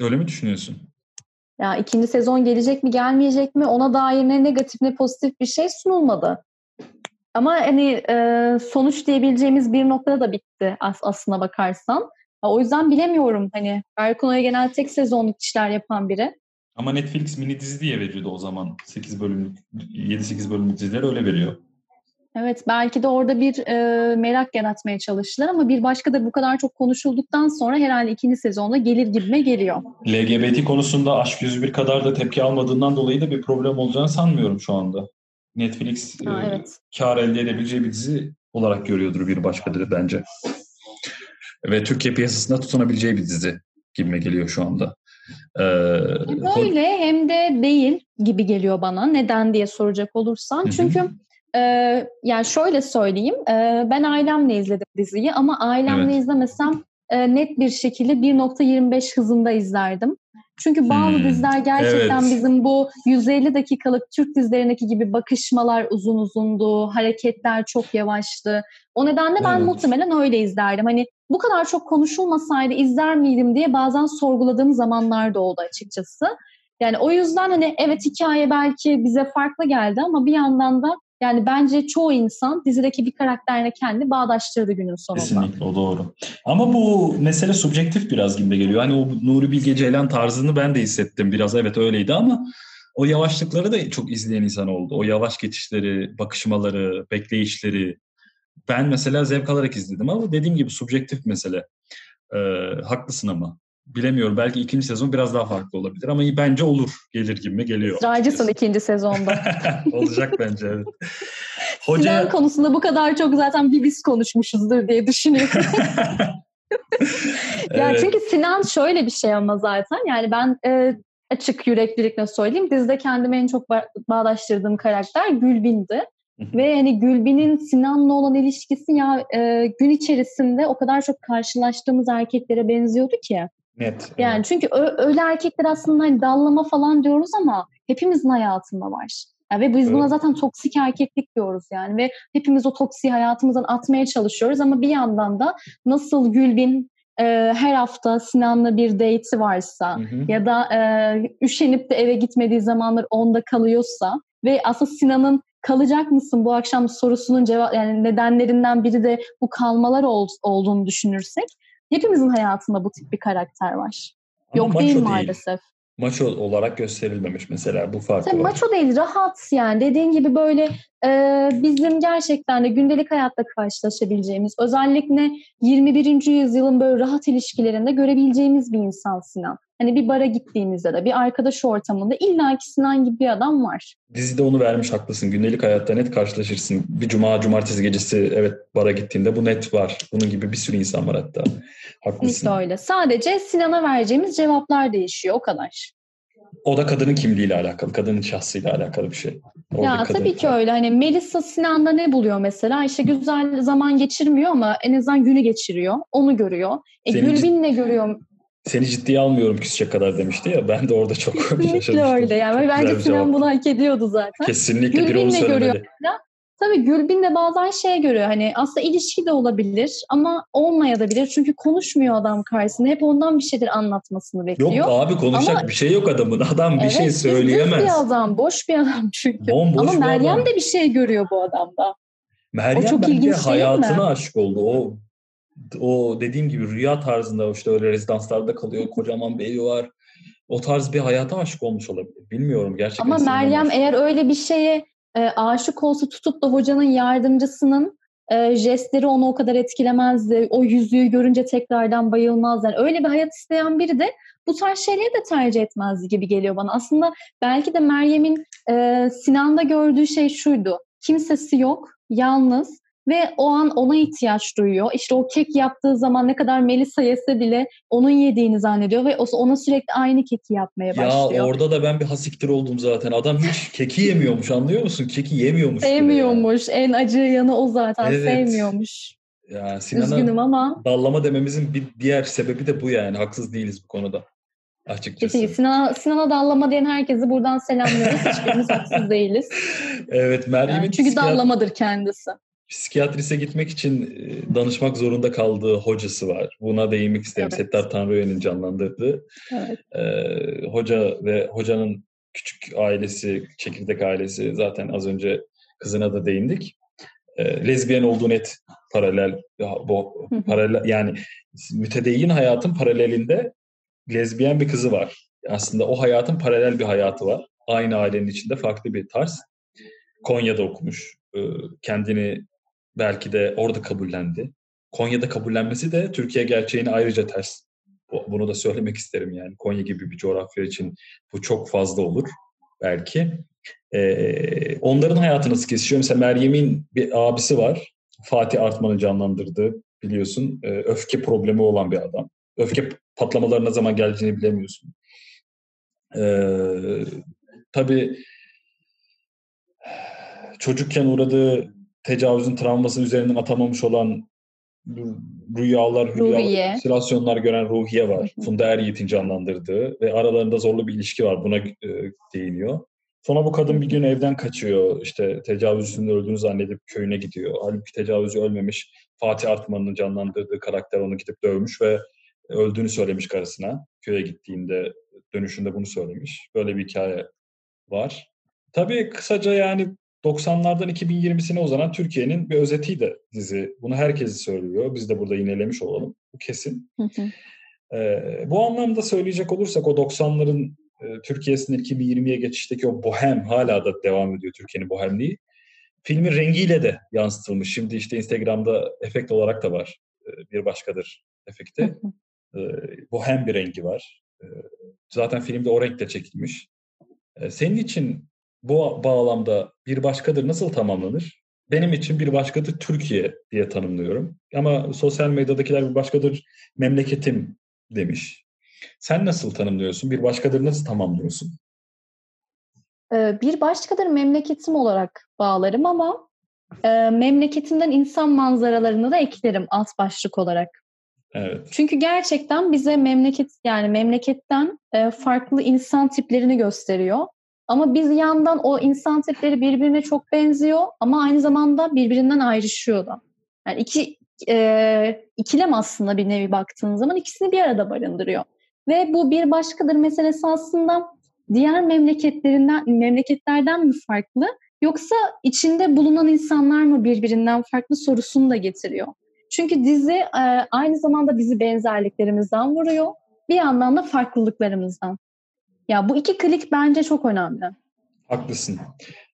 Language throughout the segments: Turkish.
Öyle mi düşünüyorsun? Ya ikinci sezon gelecek mi gelmeyecek mi ona dair ne negatif ne pozitif bir şey sunulmadı. Ama hani e, sonuç diyebileceğimiz bir noktada da bitti as- aslına bakarsan. O yüzden bilemiyorum hani Erkun'a genel tek sezonluk işler yapan biri. Ama Netflix mini dizi diye veriyordu o zaman. 8 bölümlük, 7-8 bölümlük diziler öyle veriyor. Evet belki de orada bir e, merak yaratmaya çalıştılar ama bir başka da bu kadar çok konuşulduktan sonra herhalde ikinci sezonda gelir gibime geliyor. LGBT konusunda Aşk 101 kadar da tepki almadığından dolayı da bir problem olacağını sanmıyorum şu anda. Netflix ha, e, evet. kar elde edebileceği bir dizi olarak görüyordur bir başkadır bence. Ve Türkiye piyasasında tutunabileceği bir dizi gibime geliyor şu anda. Ee, hem öyle hem de değil gibi geliyor bana. Neden diye soracak olursan. Hı-hı. Çünkü e, yani şöyle söyleyeyim. E, ben ailemle izledim diziyi ama ailemle evet. izlemesem e, net bir şekilde 1.25 hızında izlerdim. Çünkü bazı hmm, diziler gerçekten evet. bizim bu 150 dakikalık Türk dizilerindeki gibi bakışmalar uzun uzundu, hareketler çok yavaştı. O nedenle ben evet. muhtemelen öyle izlerdim. Hani bu kadar çok konuşulmasaydı izler miydim diye bazen sorguladığım zamanlar da oldu açıkçası. Yani o yüzden hani evet hikaye belki bize farklı geldi ama bir yandan da yani bence çoğu insan dizideki bir karakterine kendi bağdaştırdı günün sonunda. Kesinlikle o doğru. Ama bu mesele subjektif biraz gibi geliyor. Hani o Nuri Bilge Ceylan tarzını ben de hissettim biraz. Evet öyleydi ama o yavaşlıkları da çok izleyen insan oldu. O yavaş geçişleri, bakışmaları, bekleyişleri. Ben mesela zevk alarak izledim ama dediğim gibi subjektif mesele. Ee, haklısın ama bilemiyorum. Belki ikinci sezon biraz daha farklı olabilir ama bence olur. Gelir gibi mi geliyor. Israrcısın ikinci sezonda. Olacak bence evet. Hoca... Sinan konusunda bu kadar çok zaten bir biz konuşmuşuzdur diye düşünüyorum. ya evet. çünkü Sinan şöyle bir şey ama zaten yani ben e, açık yüreklilikle söyleyeyim dizide kendime en çok bağdaştırdığım karakter Gülbin'di. Ve hani Gülbin'in Sinan'la olan ilişkisi ya e, gün içerisinde o kadar çok karşılaştığımız erkeklere benziyordu ki. Net. Yani evet. çünkü öyle erkekler aslında hani dallama falan diyoruz ama hepimizin hayatında var. Yani ve biz evet. buna zaten toksik erkeklik diyoruz yani ve hepimiz o toksiği hayatımızdan atmaya çalışıyoruz ama bir yandan da nasıl Gülbin e, her hafta Sinan'la bir date'i varsa hı hı. ya da e, üşenip de eve gitmediği zamanlar onda kalıyorsa ve aslında Sinan'ın kalacak mısın bu akşam sorusunun cevap yani nedenlerinden biri de bu kalmalar ol, olduğunu düşünürsek hepimizin hayatında bu tip bir karakter var. Ama Yok değil maalesef. Maço olarak gösterilmemiş mesela bu farkı Tabii Maço değil rahat yani dediğin gibi böyle e, bizim gerçekten de gündelik hayatta karşılaşabileceğimiz özellikle 21. yüzyılın böyle rahat ilişkilerinde görebileceğimiz bir insan Sinan. Hani bir bara gittiğimizde de bir arkadaş ortamında illa ki Sinan gibi bir adam var. Dizide onu vermiş haklısın. Gündelik hayatta net karşılaşırsın. Bir cuma, cumartesi gecesi evet bara gittiğinde bu net var. Bunun gibi bir sürü insan var hatta. Haklısın. Kesinlikle öyle. Sadece Sinan'a vereceğimiz cevaplar değişiyor o kadar. O da kadının kimliğiyle alakalı, kadının şahsıyla alakalı bir şey. Orada ya tabii ki öyle. Hani Melissa Sinan'da ne buluyor mesela? İşte güzel zaman geçirmiyor ama en azından günü geçiriyor. Onu görüyor. E, Gülbin ne görüyor seni ciddiye almıyorum küsecek kadar demişti ya. Ben de orada çok Kesinlikle öyle. Yani bence Sinan bunu hak ediyordu zaten. Kesinlikle. Gülbin onu. Görüyor. Tabii Gülbin de bazen şey görüyor hani aslında ilişki de olabilir ama olmayabilir çünkü konuşmuyor adam karşısında. Hep ondan bir şeyler anlatmasını bekliyor. Yok abi konuşacak ama, bir şey yok adamın. Adam bir evet, şey söyleyemez. Bir adam, boş bir adam çünkü. Bomboş ama Meryem adam. de bir şey görüyor bu adamda. Meryem o çok ilginç hayatına aşık oldu. O o dediğim gibi rüya tarzında işte öyle rezidanslarda kalıyor. Kocaman bir evi var. O tarz bir hayata aşık olmuş olabilir. Bilmiyorum gerçekten. Ama Meryem eğer öyle bir şeye e, aşık olsa tutup da hocanın yardımcısının e, jestleri onu o kadar etkilemezdi. O yüzüğü görünce tekrardan bayılmaz. Yani öyle bir hayat isteyen biri de bu tarz şeyleri de tercih etmezdi gibi geliyor bana. Aslında belki de Meryem'in e, Sinan'da gördüğü şey şuydu. Kimsesi yok, yalnız ve o an ona ihtiyaç duyuyor. İşte o kek yaptığı zaman ne kadar Melisa yese bile onun yediğini zannediyor ve ona sürekli aynı keki yapmaya başlıyor. Ya orada da ben bir hasiktir oldum zaten. Adam hiç keki yemiyormuş anlıyor musun? Keki yemiyormuş. Sevmiyormuş. En acı yanı o zaten. Evet. Sevmiyormuş. Ya Sinan'a Üzgünüm ama. dallama dememizin bir diğer sebebi de bu yani. Haksız değiliz bu konuda. Açıkçası. Kesinlikle. Sinan'a, Sinan'a dallama diyen herkesi buradan selamlıyoruz. Hiçbirimiz haksız değiliz. Evet Meryem'in... Yani çünkü psikiyat... dallamadır kendisi. Psikiyatrise gitmek için e, danışmak zorunda kaldığı hocası var. Buna değinmek isterim. Evet. Settar Tanrıören'in canlandırdığı. Evet. Ee, hoca ve hocanın küçük ailesi, çekirdek ailesi zaten az önce kızına da değindik. Ee, lezbiyen olduğu net paralel bu paralel yani mütedeyyin hayatın paralelinde lezbiyen bir kızı var. Aslında o hayatın paralel bir hayatı var. Aynı ailenin içinde farklı bir tarz. Konya'da okumuş. Ee, kendini belki de orada kabullendi. Konya'da kabullenmesi de Türkiye gerçeğini ayrıca ters. Bunu da söylemek isterim yani. Konya gibi bir coğrafya için bu çok fazla olur belki. Ee, onların hayatı nasıl kesişiyor? Mesela Meryem'in bir abisi var. Fatih Artman'ın canlandırdığı biliyorsun. E, öfke problemi olan bir adam. Öfke patlamalarına zaman geleceğini bilemiyorsun. Ee, tabii çocukken uğradığı tecavüzün travmasının üzerinden atamamış olan rüyalar, halüsinasyonlar gören Ruhiye var. Funda Er Yiğit'in canlandırdığı ve aralarında zorlu bir ilişki var. Buna e, değiniyor. Sonra bu kadın bir gün evden kaçıyor. İşte tecavüzcünün öldüğünü zannedip köyüne gidiyor. Halbuki tecavüzcü ölmemiş. Fatih Artman'ın canlandırdığı karakter onu gidip dövmüş ve öldüğünü söylemiş karısına. Köye gittiğinde dönüşünde bunu söylemiş. Böyle bir hikaye var. Tabii kısaca yani 90'lardan 2020'sine uzanan Türkiye'nin bir özetiydi dizi. Bunu herkes söylüyor. Biz de burada yinelemiş olalım. Bu kesin. Ee, bu anlamda söyleyecek olursak o 90'ların e, Türkiye'sinin 2020'ye geçişteki o bohem hala da devam ediyor Türkiye'nin bohemliği. Filmin rengiyle de yansıtılmış. Şimdi işte Instagram'da efekt olarak da var. E, bir başkadır efekti. E, bohem bir rengi var. E, zaten filmde o renkte çekilmiş. E, senin için bu bağlamda bir başkadır nasıl tamamlanır? Benim için bir başkadır Türkiye diye tanımlıyorum. Ama sosyal medyadakiler bir başkadır memleketim demiş. Sen nasıl tanımlıyorsun? Bir başkadır nasıl tamamlıyorsun? Ee, bir başkadır memleketim olarak bağlarım ama e, memleketimden insan manzaralarını da eklerim alt başlık olarak. Evet. Çünkü gerçekten bize memleket yani memleketten e, farklı insan tiplerini gösteriyor. Ama biz yandan o insan tipleri birbirine çok benziyor ama aynı zamanda birbirinden ayrışıyor da. Yani iki e, ikilem aslında bir nevi baktığın zaman ikisini bir arada barındırıyor. Ve bu bir başkadır meselesi aslında diğer memleketlerinden memleketlerden mi farklı yoksa içinde bulunan insanlar mı birbirinden farklı sorusunu da getiriyor. Çünkü dizi e, aynı zamanda bizi benzerliklerimizden vuruyor. Bir yandan da farklılıklarımızdan. Ya bu iki klik bence çok önemli. Haklısın.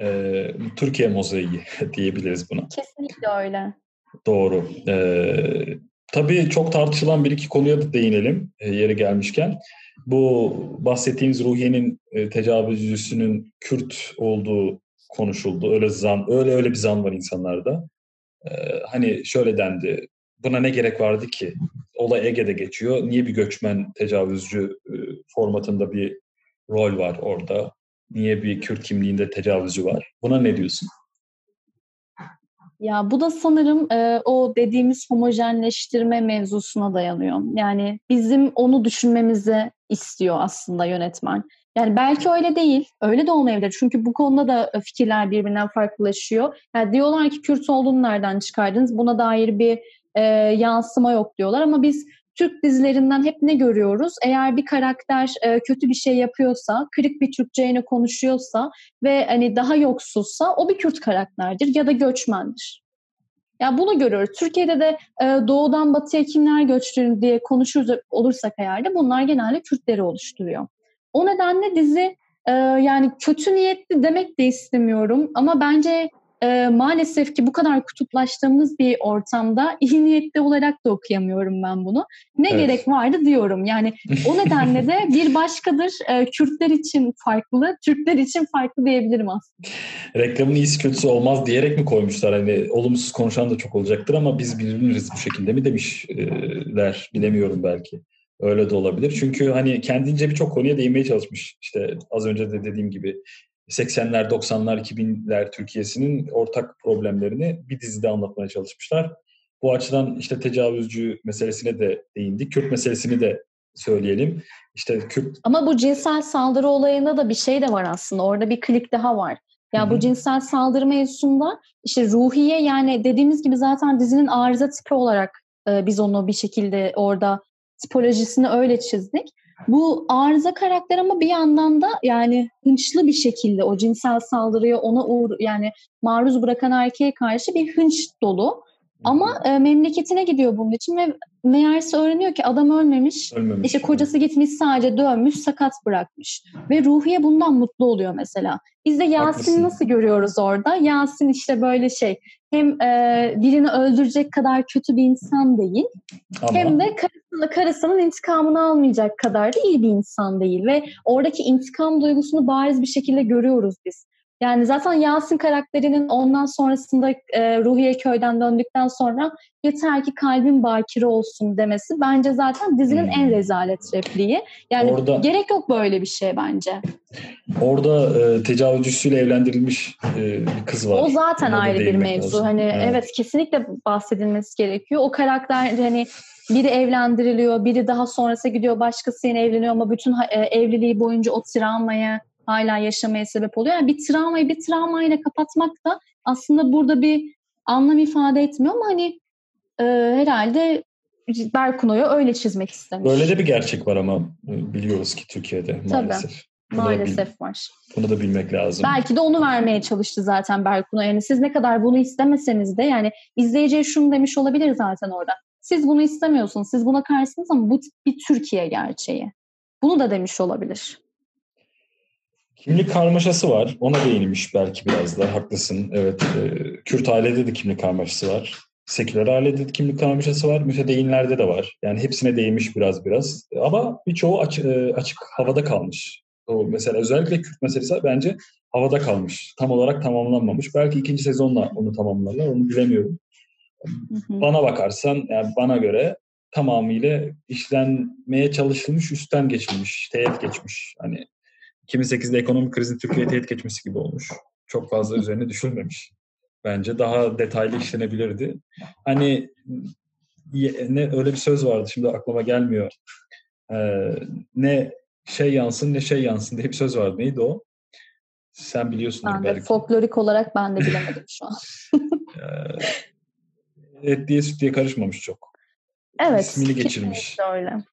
Ee, Türkiye mozaiği diyebiliriz buna. Kesinlikle öyle. Doğru. Ee, tabii çok tartışılan bir iki konuya da değinelim e, yeri gelmişken. Bu bahsettiğimiz Ruhiye'nin e, tecavüzcüsünün Kürt olduğu konuşuldu. Öyle zan, öyle öyle bir zan var insanlarda. Ee, hani şöyle dendi. Buna ne gerek vardı ki? Olay Ege'de geçiyor. Niye bir göçmen tecavüzcü e, formatında bir rol var orada? Niye bir Kürt kimliğinde tecavüzcü var? Buna ne diyorsun? Ya bu da sanırım e, o dediğimiz homojenleştirme mevzusuna dayanıyor. Yani bizim onu düşünmemizi istiyor aslında yönetmen. Yani belki öyle değil, öyle de olmayabilir. Çünkü bu konuda da fikirler birbirinden farklılaşıyor. Yani diyorlar ki Kürt olduğunu nereden çıkardınız? Buna dair bir e, yansıma yok diyorlar. Ama biz Türk dizilerinden hep ne görüyoruz? Eğer bir karakter e, kötü bir şey yapıyorsa, kırık bir Türkçeyle konuşuyorsa ve hani daha yoksulsa o bir Kürt karakterdir ya da göçmendir. Ya bunu görüyoruz. Türkiye'de de e, doğudan batıya kimler göçtü diye konuşuruz olursak eğer de bunlar genelde Kürtleri oluşturuyor. O nedenle dizi e, yani kötü niyetli demek de istemiyorum ama bence e, maalesef ki bu kadar kutuplaştığımız bir ortamda iyi niyetli olarak da okuyamıyorum ben bunu. Ne evet. gerek vardı diyorum. Yani o nedenle de bir başkadır. E, Kürtler için farklı, Türkler için farklı diyebilirim aslında. Reklamın iyisi kötüsü olmaz diyerek mi koymuşlar? Hani olumsuz konuşan da çok olacaktır ama biz biliniriz bu şekilde mi demişler. Bilemiyorum belki. Öyle de olabilir. Çünkü hani kendince birçok konuya değinmeye çalışmış. İşte az önce de dediğim gibi 80'ler, 90'lar, 2000'ler Türkiye'sinin ortak problemlerini bir dizide anlatmaya çalışmışlar. Bu açıdan işte tecavüzcü meselesine de değindik. Kürt meselesini de söyleyelim. İşte Kürt... Ama bu cinsel saldırı olayında da bir şey de var aslında. Orada bir klik daha var. Ya yani bu cinsel saldırı mevzusunda işte ruhiye yani dediğimiz gibi zaten dizinin arıza tipi olarak e, biz onu bir şekilde orada tipolojisini öyle çizdik. Bu arıza karakter ama bir yandan da yani hınçlı bir şekilde o cinsel saldırıya ona uğur yani maruz bırakan erkeğe karşı bir hınç dolu. Ama e, memleketine gidiyor bunun için ve meğerse öğreniyor ki adam ölmemiş. ölmemiş. İşte kocası gitmiş sadece dönmüş, sakat bırakmış. Ve Ruhiye bundan mutlu oluyor mesela. Biz de Yasin'i nasıl görüyoruz orada? Yasin işte böyle şey hem e, birini öldürecek kadar kötü bir insan değil Ama... hem de karısını, karısının intikamını almayacak kadar da iyi bir insan değil. Ve oradaki intikam duygusunu bariz bir şekilde görüyoruz biz. Yani zaten Yasin karakterinin ondan sonrasında e, Ruhiye köyden döndükten sonra yeter ki kalbin bakire olsun demesi bence zaten dizinin hmm. en rezalet repliği. Yani orada, gerek yok böyle bir şey bence. Orada e, tecavüzcüsüyle evlendirilmiş e, bir kız var. O zaten Ona ayrı bir mevzu. Lazım. Hani evet. evet kesinlikle bahsedilmesi gerekiyor. O karakter hani biri evlendiriliyor, biri daha sonrası gidiyor başkasıyla evleniyor ama bütün e, evliliği boyunca o travmaya hala yaşamaya sebep oluyor. Yani bir travmayı bir travmayla kapatmak da aslında burada bir anlam ifade etmiyor ama hani e, herhalde Berkuno'yu öyle çizmek istemiş. Böyle de bir gerçek var ama e, biliyoruz ki Türkiye'de maalesef. Tabii. Bunu Maalesef bil, var. Bunu da bilmek lazım. Belki de onu vermeye çalıştı zaten Berkuno. Yani siz ne kadar bunu istemeseniz de yani izleyiciye şunu demiş olabilir zaten orada. Siz bunu istemiyorsunuz, siz buna karşısınız ama bu bir Türkiye gerçeği. Bunu da demiş olabilir. Kimlik karmaşası var. Ona değinmiş belki biraz da. Haklısın. Evet. E, Kürt ailede de kimlik karmaşası var. Seküler ailede de kimlik karmaşası var. Mütedeyinlerde de var. Yani hepsine değinmiş biraz biraz. Ama birçoğu açık, e, açık havada kalmış. O mesela özellikle Kürt meselesi bence havada kalmış. Tam olarak tamamlanmamış. Belki ikinci sezonla onu tamamlarlar. Onu bilemiyorum. Hı hı. Bana bakarsan yani bana göre tamamıyla işlenmeye çalışılmış, üstten geçilmiş, teğet geçmiş. Hani 2008'de ekonomik krizin Türkiye'ye teğet geçmesi gibi olmuş. Çok fazla üzerine düşünmemiş. Bence daha detaylı işlenebilirdi. Hani ne öyle bir söz vardı şimdi aklıma gelmiyor. Ee, ne şey yansın ne şey yansın diye bir söz vardı. Neydi o? Sen biliyorsun ben belki. Folklorik olarak ben de bilemedim şu an. Ee, et diye süt diye karışmamış çok. Evet. İsmini geçirmiş. Öyle.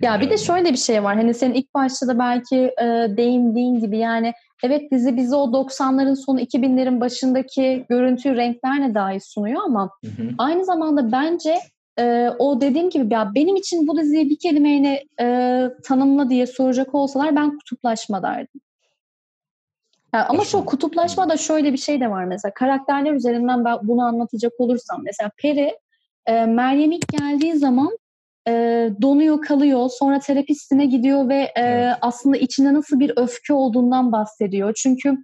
Ya bir de şöyle bir şey var. Hani senin ilk başta da belki e, değindiğin gibi yani evet dizi bize o 90'ların sonu 2000'lerin başındaki görüntüyü renklerle dahi sunuyor ama hı hı. aynı zamanda bence e, o dediğim gibi ya benim için bu diziyi bir kelimeyle e, tanımla diye soracak olsalar ben kutuplaşma derdim. Yani ama şu kutuplaşma da şöyle bir şey de var mesela karakterler üzerinden ben bunu anlatacak olursam mesela Peri e, Meryem ilk geldiği zaman e, donuyor kalıyor sonra terapistine gidiyor ve e, aslında içinde nasıl bir öfke olduğundan bahsediyor. Çünkü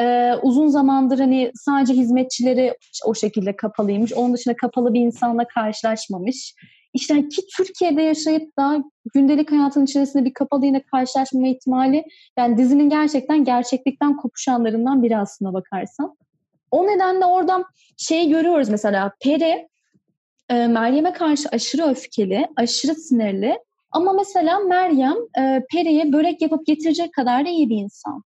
e, uzun zamandır hani sadece hizmetçileri o şekilde kapalıymış. Onun dışında kapalı bir insanla karşılaşmamış. İşte ki Türkiye'de yaşayıp da gündelik hayatın içerisinde bir kapalı yine karşılaşmama ihtimali yani dizinin gerçekten gerçeklikten kopuşanlarından biri aslında bakarsan. O nedenle oradan şey görüyoruz mesela Peri e, Meryem'e karşı aşırı öfkeli, aşırı sinirli. Ama mesela Meryem e, Peri'ye börek yapıp getirecek kadar da iyi bir insan.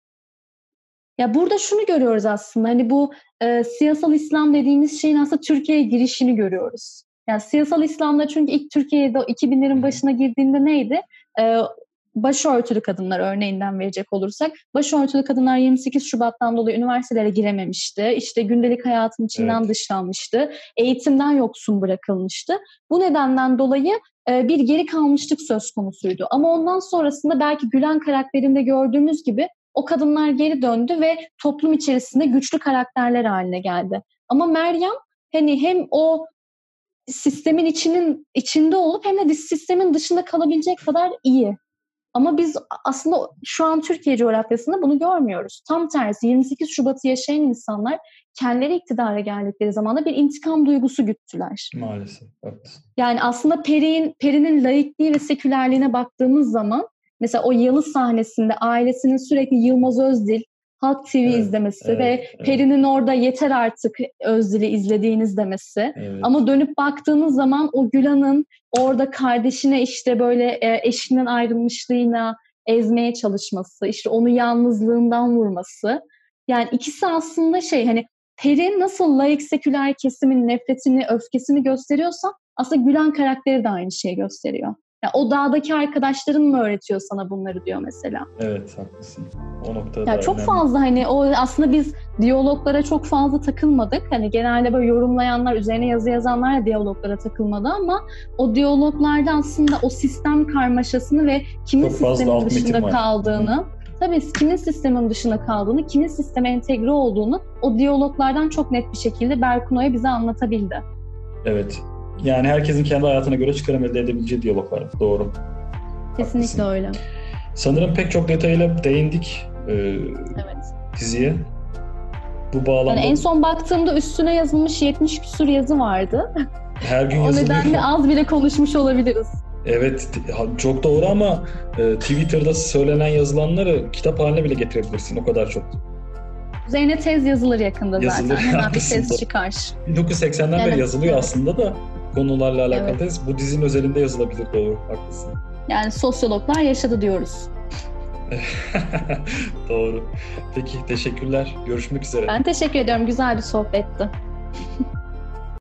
Ya burada şunu görüyoruz aslında hani bu e, siyasal İslam dediğimiz şeyin aslında Türkiye'ye girişini görüyoruz. Yani siyasal İslam'da çünkü ilk Türkiye'de 2000'lerin başına girdiğinde neydi? E, başörtülü kadınlar örneğinden verecek olursak başörtülü kadınlar 28 Şubat'tan dolayı üniversitelere girememişti. İşte gündelik hayatın içinden evet. dışlanmıştı. Eğitimden yoksun bırakılmıştı. Bu nedenden dolayı e, bir geri kalmışlık söz konusuydu. Ama ondan sonrasında belki Gülen karakterinde gördüğümüz gibi o kadınlar geri döndü ve toplum içerisinde güçlü karakterler haline geldi. Ama Meryem hani hem o sistemin içinin içinde olup hem de sistemin dışında kalabilecek kadar iyi. Ama biz aslında şu an Türkiye coğrafyasında bunu görmüyoruz. Tam tersi 28 Şubat'ı yaşayan insanlar kendileri iktidara geldikleri zaman da bir intikam duygusu güttüler. Maalesef. Evet. Yani aslında Peri'nin Peri'nin laikliği ve sekülerliğine baktığımız zaman mesela o yalı sahnesinde ailesinin sürekli Yılmaz Özdil, Halk TV evet, izlemesi evet, ve evet. Peri'nin orada yeter artık Özdil'i izlediğiniz demesi. Evet. Ama dönüp baktığınız zaman o Gülan'ın orada kardeşine işte böyle e, eşinden ayrılmışlığına ezmeye çalışması, işte onu yalnızlığından vurması. Yani ikisi aslında şey hani Peri nasıl laik seküler kesimin nefretini, öfkesini gösteriyorsa aslında Gülen karakteri de aynı şeyi gösteriyor. Yani o dağdaki arkadaşların mı öğretiyor sana bunları diyor mesela. Evet haklısın. O noktada yani çok önemli. fazla hani o aslında biz diyaloglara çok fazla takılmadık. Hani genelde böyle yorumlayanlar, üzerine yazı yazanlar da diyaloglara takılmadı ama o diyaloglarda aslında o sistem karmaşasını ve kimin çok sistemin dışında kaldığını Hı tabii kimin sistemin dışında kaldığını, kimin sisteme entegre olduğunu o diyaloglardan çok net bir şekilde Berkuno'ya bize anlatabildi. Evet. Yani herkesin kendi hayatına göre çıkarım elde edebileceği diyaloglar. Doğru. Kesinlikle Haklısın. öyle. Sanırım pek çok detayla değindik e, evet. diziye. Bu bağlamda... Yani en son baktığımda üstüne yazılmış 70 küsur yazı vardı. Her gün yazılıyor. O nedenle az bile konuşmuş olabiliriz. Evet çok doğru ama e, Twitter'da söylenen yazılanları kitap haline bile getirebilirsin o kadar çok. Üzerine tez yazılır yakında yazılır, zaten. Hemen bir tez çıkar. 1980'den evet, beri yazılıyor aslında da konularla alakalı. Bu dizinin özelinde yazılabilir doğru haklısın. Yani sosyologlar yaşadı diyoruz. doğru. Peki teşekkürler. Görüşmek üzere. Ben teşekkür ediyorum. Güzel bir sohbetti.